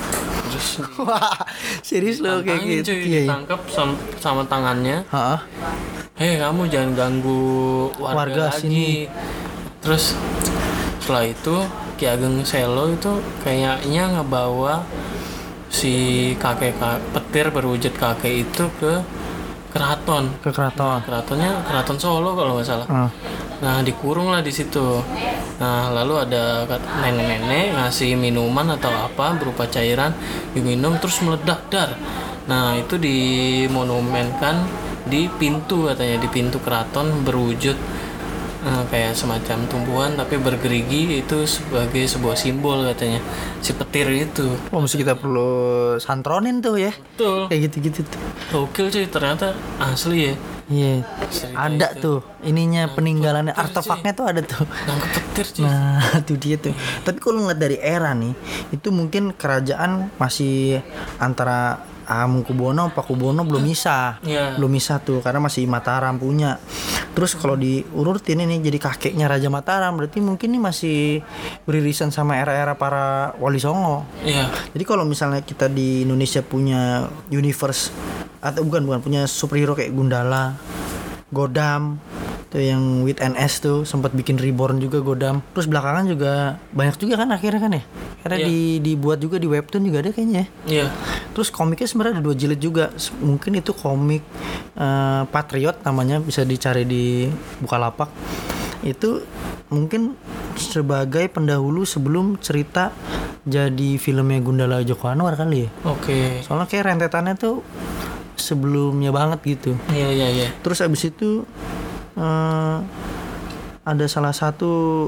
terus <laughs> wah serius lo kayak gitu? cuy, iya iya. Ditangkap sama, sama tangannya. Ah. hei kamu jangan ganggu warga, Warga lagi. sini. terus setelah itu Ki Ageng Selo itu kayaknya ngebawa si kakek ka- petir berwujud kakek itu ke keraton ke keraton keratonnya keraton Solo kalau nggak salah Ah. Nah dikurung lah di situ. Nah lalu ada nenek-nenek ngasih minuman atau apa berupa cairan diminum terus meledak dar. Nah itu dimonumenkan di pintu katanya di pintu keraton berwujud eh, kayak semacam tumbuhan tapi bergerigi itu sebagai sebuah simbol katanya si petir itu. Oh, mesti kita perlu santronin tuh ya. Betul. Kayak gitu-gitu tuh. Gokil cuy ternyata asli ya. Iya. Cerita Ada itu. tuh ininya peninggalannya petir, artefaknya tuh ada tuh. Nangkep petir cuy. Nah, <laughs> itu dia tuh. Tapi kalau ngeliat dari era nih, itu mungkin kerajaan masih antara Amengkubuwono Pakubuwono belum bisa Iya. belum bisa tuh karena masih Mataram punya terus kalau diurutin ini jadi kakeknya Raja Mataram berarti mungkin ini masih beririsan sama era-era para Wali Songo Iya. jadi kalau misalnya kita di Indonesia punya universe atau bukan bukan punya superhero kayak Gundala, Godam, tuh yang with NS tuh sempat bikin reborn juga Godam. Terus belakangan juga banyak juga kan akhirnya kan ya. Akhirnya Iya. di, dibuat juga di webtoon juga ada kayaknya. ya. Iya. Terus komiknya sebenarnya ada dua jilid juga. Mungkin itu komik eh, Patriot namanya bisa dicari di Bukalapak. Itu mungkin sebagai pendahulu sebelum cerita jadi filmnya Gundala Joko Anwar kali ya. Oke. Soalnya kayak rentetannya tuh sebelumnya banget gitu. Iya iya iya. Terus abis itu eh, ada salah satu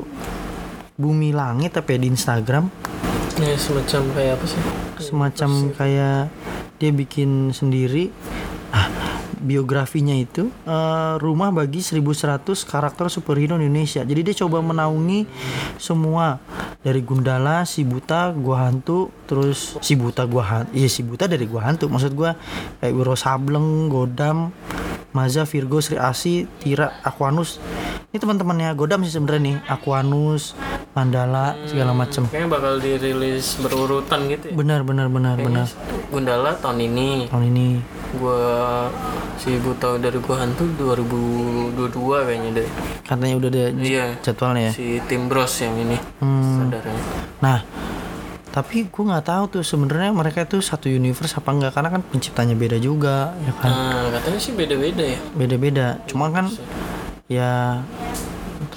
bumi langit tapi ya di Instagram. Ya semacam kayak apa sih? semacam kayak dia bikin sendiri. Ah, biografinya itu eh, rumah bagi 1100 karakter superhero Indonesia. Jadi dia coba menaungi semua. Dari Gundala, si Buta, Gua Hantu, terus si Buta Gua Hantu, iya si Buta dari Gua Hantu, maksud gua kayak Wiro Sableng, Godam, Maza, Virgo, Sri Asi, Tira, Aquanus. Ini teman-temannya Godam sih sebenarnya nih, Aquanus, Mandala, segala macem. Kayaknya bakal dirilis berurutan gitu ya. Benar, benar, benar, benar. Gundala tahun ini. Tahun ini. Gua si buta dari gua hantu 2022 kayaknya deh. katanya udah ada Iya. jadwalnya ya. Si Tim Bros yang ini. Hmm. Sadarnya. Nah, tapi gue nggak tahu tuh sebenarnya mereka itu satu universe apa enggak karena kan penciptanya beda juga ya kan. Nah, katanya sih beda-beda ya. Beda-beda. Cuma kan ya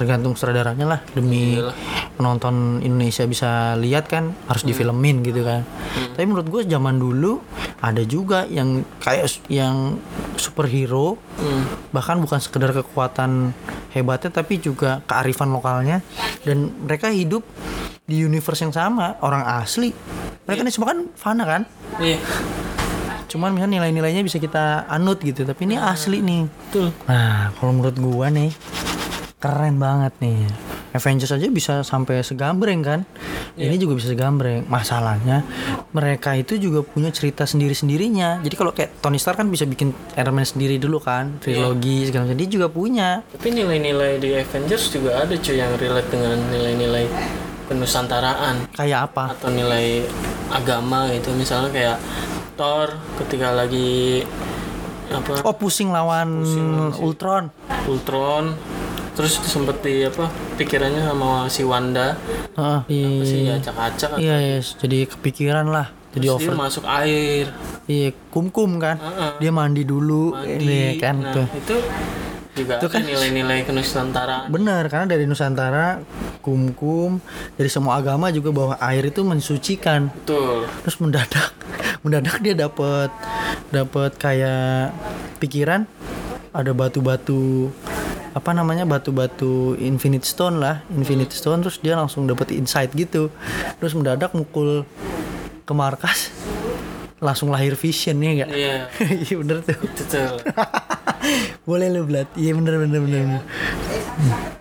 tergantung sutradaranya lah demi Iyalah. penonton Indonesia bisa lihat kan harus difilmin gitu kan. Tapi menurut gue zaman dulu ada juga yang kayak yang superhero Hmm. bahkan bukan sekedar kekuatan hebatnya tapi juga kearifan lokalnya dan mereka hidup di universe yang sama orang asli mereka ini semua kan fana kan Iya. cuman misalnya nilai-nilainya bisa kita anut gitu tapi ini asli nih Betul. nah kalau menurut gua nih keren banget nih. Avengers aja bisa sampai segambreng kan? Ini juga bisa segambreng. Masalahnya mereka itu juga punya cerita sendiri-sendirinya. Jadi kalau kayak Tony Stark kan bisa bikin Iron Man sendiri dulu kan? Trilogi segala macam. Dia juga punya. Tapi nilai-nilai di Avengers juga ada cuy yang relate dengan nilai-nilai kenusantaraan kayak apa? Atau nilai agama gitu. Misalnya kayak Thor ketika lagi apa? Oh pusing lawan Ultron. Ultron terus sempet di apa pikirannya sama si Wanda. Heeh, apa sih iya acak-acak iya yes. jadi kepikiran lah jadi terus dia over masuk air. Iya kum-kum kan. Heeh. dia mandi dulu mandi. ini kan nah tuh. itu juga Itu kan- nilai-nilai kenusantaraan Benar, karena dari Nusantara, kum-kum, dari semua agama juga bahwa air itu mensucikan. betul. Terus mendadak, <laughs> mendadak dia dapat dapat kayak pikiran ada batu-batu apa namanya batu-batu infinite stone lah, infinite stone terus dia langsung dapat insight gitu. Terus mendadak mukul ke markas langsung lahir vision ya enggak? iya <laughs> Iya bener tuh. tuh <laughs> Boleh lu Blat. Iya bener bener bener. bener.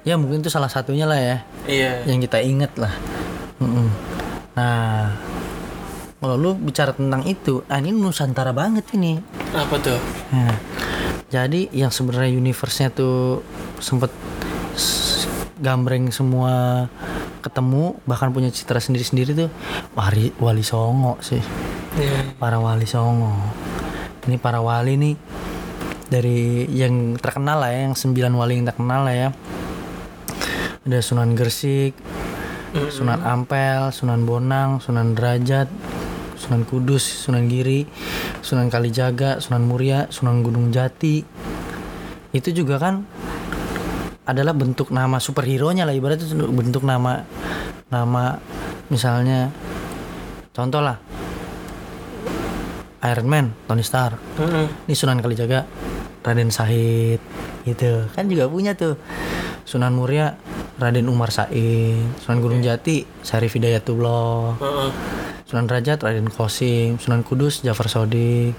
Ya mungkin itu salah satunya lah ya iya yang kita ingat lah. Nah, kalau lu bicara tentang itu, nah ini Nusantara banget ini. apa tuh Nah, jadi yang sebenarnya universe-nya tuh sempet gambreng semua ketemu bahkan punya citra sendiri-sendiri tuh Wali, Wali Songo sih. Iya. Para wali Songo. Ini para wali nih dari yang terkenal lah ya yang sembilan wali yang terkenal lah ya. Ada Sunan Gersik Sunan Ampel Sunan Bonang Sunan Derajat Sunan Kudus Sunan Giri Sunan Kalijaga Sunan Muria Sunan Gunung Jati. Itu juga kan adalah bentuk nama superhero nya lah ibaratnya itu bentuk nama nama misalnya contoh lah. Iron Man Tony Stark. Heeh. ini Sunan Kalijaga Raden Sahid gitu. Kan juga punya tuh. Sunan Muria Raden Umar Said. Sunan Gunung Jati Syarif Hidayatullah. Heeh. Sunan Derajat Raden Kosim Sunan Kudus Jafar Sodik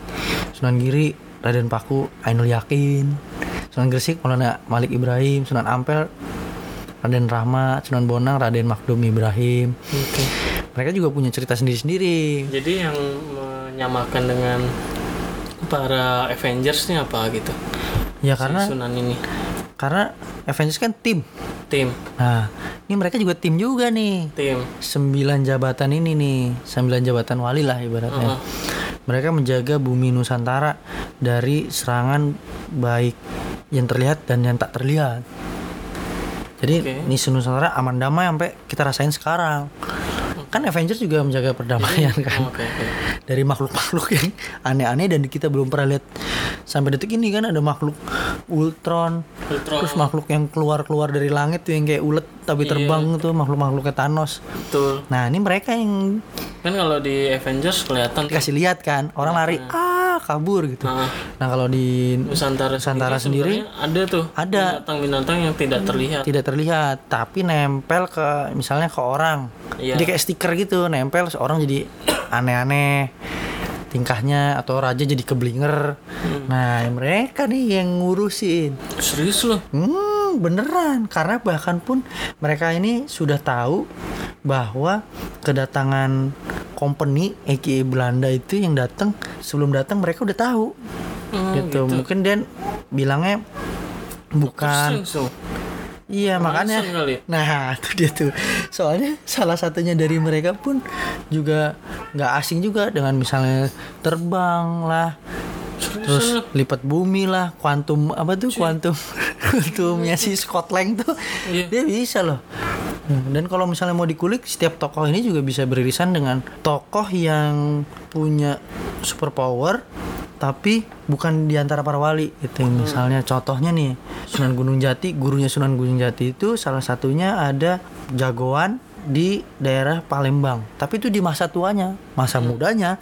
Sunan Giri Raden Paku Ainul Yakin Sunan Gresik Maulana Malik Ibrahim Sunan Ampel Raden Rahmat Sunan Bonang Raden Makdum Ibrahim. Oke. mereka juga punya cerita sendiri-sendiri. Jadi yang menyamakan dengan para Avengers nih apa gitu? Ya si karena Sunan ini karena Avengers kan tim. tim Nah, ini mereka juga tim juga nih. tim Sembilan jabatan ini nih, sembilan jabatan wali lah ibaratnya. Heeh. Mereka menjaga bumi Nusantara dari serangan baik yang terlihat dan yang tak terlihat. Jadi ini Nusantara aman damai sampai kita rasain sekarang. Kan Avengers juga menjaga perdamaian kan. oke oke Dari makhluk-makhluk yang aneh-aneh dan kita belum pernah lihat sampai detik ini kan ada makhluk Ultron, Ultron. terus makhluk yang keluar-keluar dari langit tuh yang kayak ulet tapi Iya. terbang tuh makhluk-makhluknya Thanos. betul Nah, ini mereka yang kan kalau di Avengers kelihatan tuh, dikasih lihat kan orang lari ah kabur gitu Nah, nah kalau di Nusantara, Nusantara sendiri ada tuh ada. binatang-binatang yang tidak terlihat tidak terlihat tapi nempel ke misalnya ke orang Iya. jadi kayak stiker gitu nempel seorang jadi <clears throat> aneh-aneh tingkahnya atau raja jadi keblinger Hmm. nah mereka nih yang ngurusin serius loh Hmm, beneran karena bahkan pun mereka ini sudah tahu bahwa kedatangan company aka Belanda itu yang datang sebelum datang mereka udah tahu Hmm, gitu. Mungkin dia bilangnya bukan. Iya makanya kali. nah <laughs> itu dia tuh soalnya salah satunya dari mereka pun juga nggak asing juga dengan misalnya terbang lah terus loh. lipat bumi lah kuantum apa tuh kuantum <laughs> kuantumnya si Scott Lang tuh Iya. dia bisa loh dan kalau misalnya mau dikulik setiap tokoh ini juga bisa beririsan dengan tokoh yang punya superpower tapi bukan di antara para wali gitu. Misalnya contohnya nih Sunan Gunung Jati gurunya Sunan Gunung Jati itu salah satunya ada jagoan di daerah Palembang. Tapi itu di masa tuanya masa mudanya.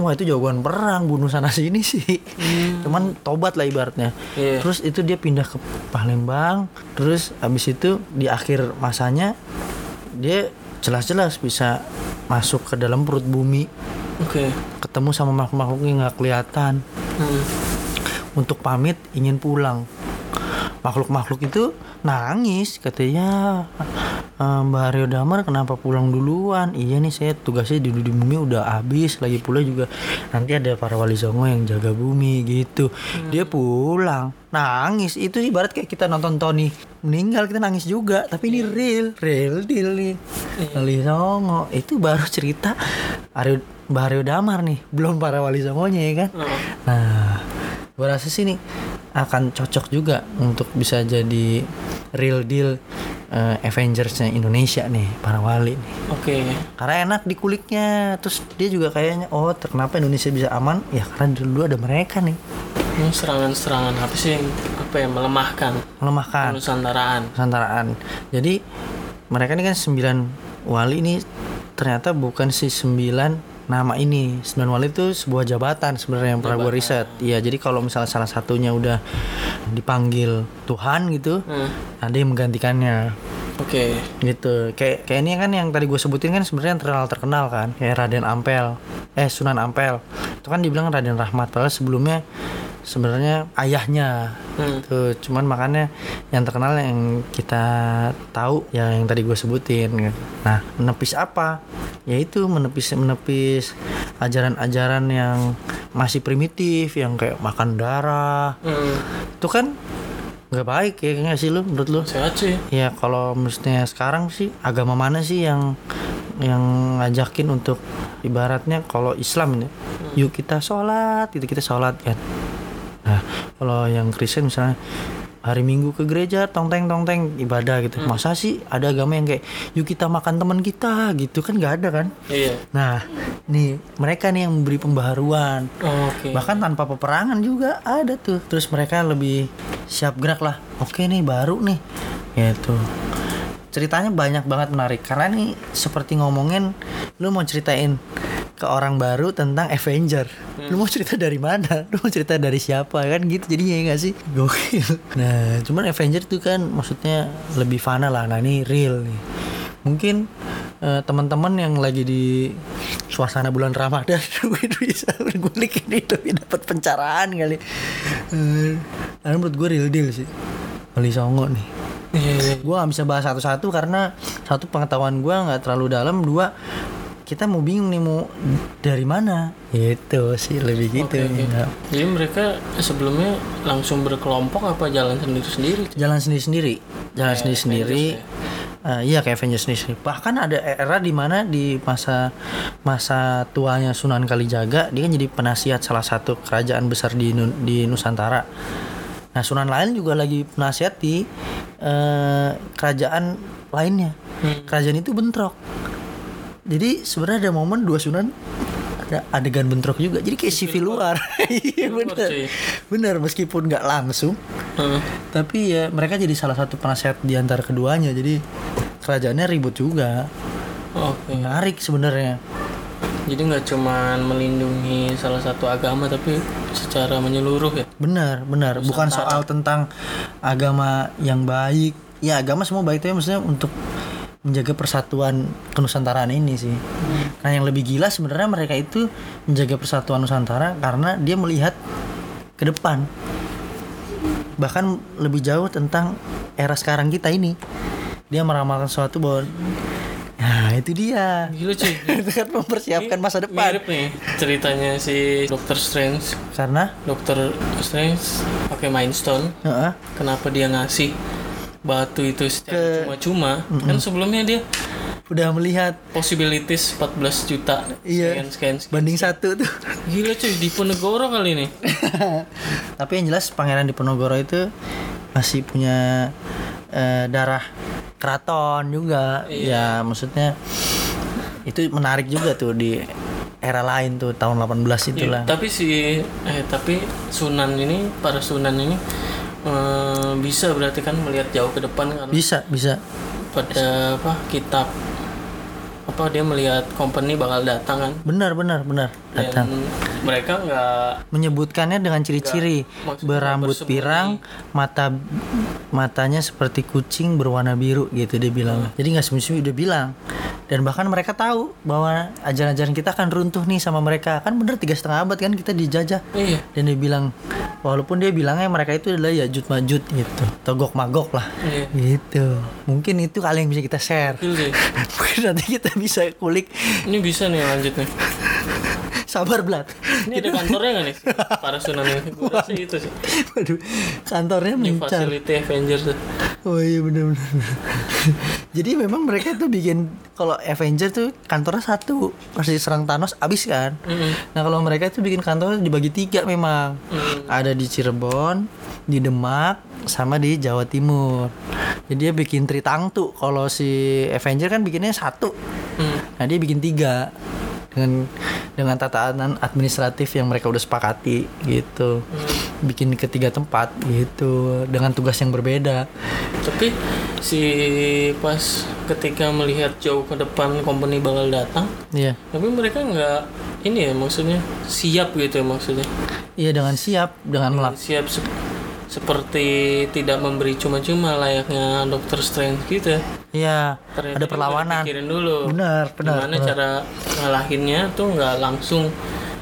Wah itu jagoan perang bunuh sana sini sih. Cuman tobat lah ibaratnya. Iya. terus itu dia pindah ke Palembang. Terus habis itu di akhir masanya dia jelas-jelas bisa masuk ke dalam perut bumi. Oke ketemu sama makhluk-makhluk yang nggak kelihatan. Hmm. untuk pamit ingin pulang. Makhluk-makhluk itu nangis katanya "Eh, Mbak Aryo Damar kenapa pulang duluan? Iya nih saya tugasnya di, di bumi udah habis lagi pula juga nanti ada para wali songo yang jaga bumi gitu. Dia pulang nangis. Itu ibarat kayak kita nonton Tony meninggal kita nangis juga. Tapi ini real real deal nih. Wali songo. Itu baru cerita Aryo Mbak Aryo Damar nih. Belum para wali songonya ya kan. Nah, gue rasa sih nih akan cocok juga untuk bisa jadi real deal eh, Avengersnya Indonesia nih para wali nih. oke. Karena enak dikuliknya, terus dia juga kayaknya oh kenapa Indonesia bisa aman? Ya karena dulu ada mereka nih Ini serangan-serangan apa sih yang apa ya melemahkan melemahkan Nusantaraan Nusantaraan. Jadi mereka ini kan sembilan wali ini ternyata bukan si sembilan nama ini. Sembilan wali itu sebuah jabatan sebenarnya yang pernah gue riset. Iya, jadi kalau misalnya salah satunya udah dipanggil Tuhan gitu, Hmm. ada yang menggantikannya oke gitu. Kayak kayak ini kan yang tadi gue sebutin kan sebenarnya yang terkenal terkenal kan, kayak Raden Ampel, eh Sunan Ampel. Itu kan dibilang Raden Rahmat, padahal sebelumnya sebenarnya ayahnya Hmm. Tuh, cuman makanya yang terkenal yang kita tahu ya yang tadi gue sebutin. gitu. Nah, menepis apa? Yaitu menepis menepis ajaran-ajaran yang masih primitif, yang kayak makan darah. Hmm. Itu kan nggak baik ya nggak sih lu menurut lu? sehat sih Ya kalau mestinya sekarang sih agama mana sih yang yang ngajakin untuk ibaratnya kalau Islam ini yuk kita sholat itu kita sholat kan nah kalau yang Kristen misalnya hari Minggu ke gereja tong teng tong teng ibadah gitu. Masa sih ada agama yang kayak yuk kita makan teman kita gitu kan nggak ada kan? Iya. Nah nih mereka nih yang memberi pembaharuan. Oke. Bahkan tanpa peperangan juga ada tuh. Terus mereka lebih siap gerak lah. Oke nih baru nih gitu. Ceritanya banyak banget menarik. Karena nih seperti ngomongin lu mau ceritain ke orang baru tentang Avenger. Lu mau cerita dari mana? Lu mau cerita dari siapa? Kan gitu jadinya ya nggak sih? Gokil. Nah cuman Avenger tuh kan maksudnya lebih fana lah. Nah ini real nih. Mungkin eh, teman-teman yang lagi di suasana bulan Ramadan <laughs> gue bisa ngulik ini lebih dapat pencerahan kali. Eh, karena menurut gue real deal sih. Wali Songo nih. Iya iya gue gak bisa bahas satu-satu karena satu pengetahuan gue nggak terlalu dalam. Dua kita mau bingung nih mau dari mana? Gitu sih lebih gitu. oke. ya. Jadi mereka sebelumnya langsung berkelompok apa jalan sendiri-sendiri? jalan sendiri sendiri jalan sendiri sendiri. Eh, iya kayak Avengers sendiri bahkan ada era di mana di masa masa tuanya Sunan Kalijaga dia kan jadi penasihat salah satu kerajaan besar di di Nusantara. Nah Sunan lain juga lagi penasihat di eh, kerajaan lainnya. Kerajaan itu bentrok jadi sebenarnya ada momen dua Sunan ada adegan bentrok juga. Jadi kayak civil war <laughs> iya bener. cuy. bener meskipun nggak langsung. Heeh. tapi ya mereka jadi salah satu penasehat di antara keduanya. Jadi kerajaannya ribut juga. Oke. menarik sebenarnya. Jadi nggak cuman melindungi salah satu agama tapi secara menyeluruh ya. benar benar bukan soal tentang agama yang baik. Ya agama semua baik tapi maksudnya untuk menjaga persatuan kenusantaraan ini sih. Nah yang lebih gila sebenarnya mereka itu menjaga persatuan nusantara karena dia melihat ke depan. Bahkan lebih jauh tentang era sekarang kita ini. Dia meramalkan sesuatu bahwa nah itu dia. Gila cuy. <laughs> itu kan mempersiapkan masa depan. Mirip nih ceritanya si Doctor Strange. karena? Doctor Strange pakai Mind Stone. heeh, Kenapa dia ngasih batu itu secara cuma-cuma? Kan sebelumnya dia udah melihat possibilities 14 juta Iya. sekian sekian sekian. banding satu tuh Gila cuy, di Ponegoro kali ini. <laughs> tapi yang jelas Pangeran Diponegoro itu masih punya eh, darah keraton juga ya maksudnya itu menarik juga tuh di era lain tuh tahun 18 itulah Tapi si eh tapi Sunan ini para Sunan ini eh, bisa berarti kan melihat jauh ke depan karena bisa bisa. Pada apa kitab apa dia melihat company bakal datang kan? Benar benar benar dan datang mereka nggak menyebutkannya dengan ciri-ciri berambut bersembunyi. pirang mata matanya seperti kucing berwarna biru gitu dia bilang. Jadi nggak sembunyi udah bilang. Dan bahkan mereka tahu bahwa ajaran-ajaran kita akan runtuh nih sama mereka. Kan bener tiga setengah abad kan kita dijajah. Iya. Dan dia bilang walaupun dia bilangnya mereka itu adalah yajud majud gitu. Togok magok lah. Iya. Gitu. Mungkin itu kali yang bisa kita share. Sih. <laughs> mungkin nanti kita bisa kulik. Ini bisa nih lanjut nih sabar blat ini ada kantornya nggak nih para Sunan ini gue rasa itu sih waduh kantornya mencar facility Avengers tuh. Oh iya benar benar. Jadi memang mereka tuh bikin kalau Avenger tuh kantornya satu pasti serang Thanos abis kan. Nah kalau mereka tuh bikin kantor dibagi tiga memang. Ada di Cirebon, di Demak, sama di Jawa Timur. Jadi dia bikin Tritangtu. Kalau si Avenger kan bikinnya satu. Hmm. Nah dia bikin tiga dengan dengan tatanan administratif yang mereka udah sepakati gitu. Bikin ketiga tempat gitu dengan tugas yang berbeda. tapi si pas ketika melihat jauh ke depan company bakal datang Iya. tapi mereka nggak ini ya maksudnya siap gitu ya maksudnya Iya dengan siap dengan melak. siap seperti tidak memberi cuma-cuma layaknya Doctor Strange gitu ya. Iya. Ada perlawanan. pikirin dulu Benar, benar. gimana benar. cara ngalahinnya tuh nggak langsung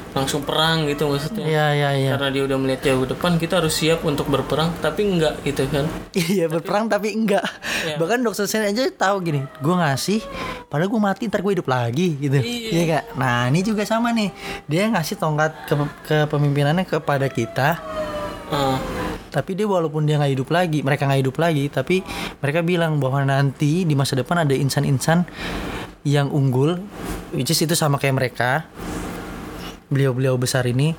langsung perang gitu maksudnya Iya iya iya. karena dia udah melihat jauh depan kita harus siap untuk berperang tapi enggak gitu kan Iya berperang tapi enggak. Iya. Bahkan dokter Sen aja tahu gini, gue ngasih, padahal gue mati ntar gue hidup lagi gitu. Iya. Iya kak. Nah ini juga sama nih, dia ngasih tongkat ke kepemimpinannya kepada kita, Eh, tapi dia walaupun dia nggak hidup lagi, mereka nggak hidup lagi, tapi mereka bilang bahwa nanti di masa depan ada insan-insan yang unggul, which is itu sama kayak mereka, beliau-beliau besar ini,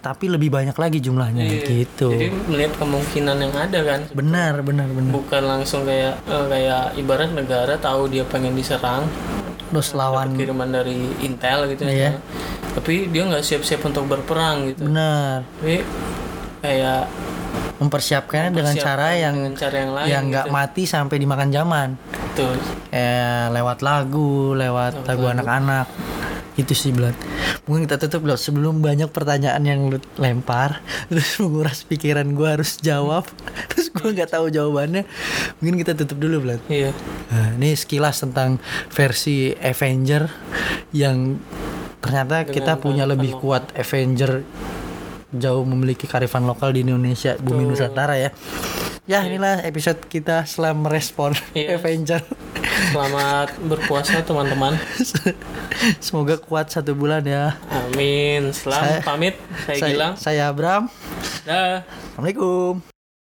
tapi lebih banyak lagi jumlahnya iya. gitu. jadi melihat kemungkinan yang ada kan Benar benar benar. bukan langsung kayak eh, kayak ibarat negara tahu dia pengen diserang Terus lawan kiriman dari Intel gitu Iya. misalnya. tapi dia nggak siap-siap untuk berperang gitu benar tapi kayak mempersiapkannya dengan Mempersiapkan cara yang dengan cara yang lain yang nggak gitu. mati sampai dimakan zaman. tuh Eh lewat lagu, lewat lagu anak-anak. Itu sih Blat. Mungkin kita tutup Blat sebelum banyak pertanyaan yang lu lempar <laughs> terus menguras pikiran gua harus jawab <laughs> terus gua nggak tahu jawabannya. Mungkin kita tutup dulu Blat. iya Nah, ini sekilas tentang versi Avenger yang ternyata kita punya lebih kuat Avenger jauh memiliki karifan lokal di Indonesia Betul. bumi Nusantara ya. Ya iya. inilah episode kita Slam merespon yes. Iya. <laughs> Avenger. Selamat berpuasa teman-teman. <laughs> Semoga kuat satu bulan ya. Amin. Selamat pamit. Saya, saya Gilang. saya Abram. Dah. Assalamualaikum.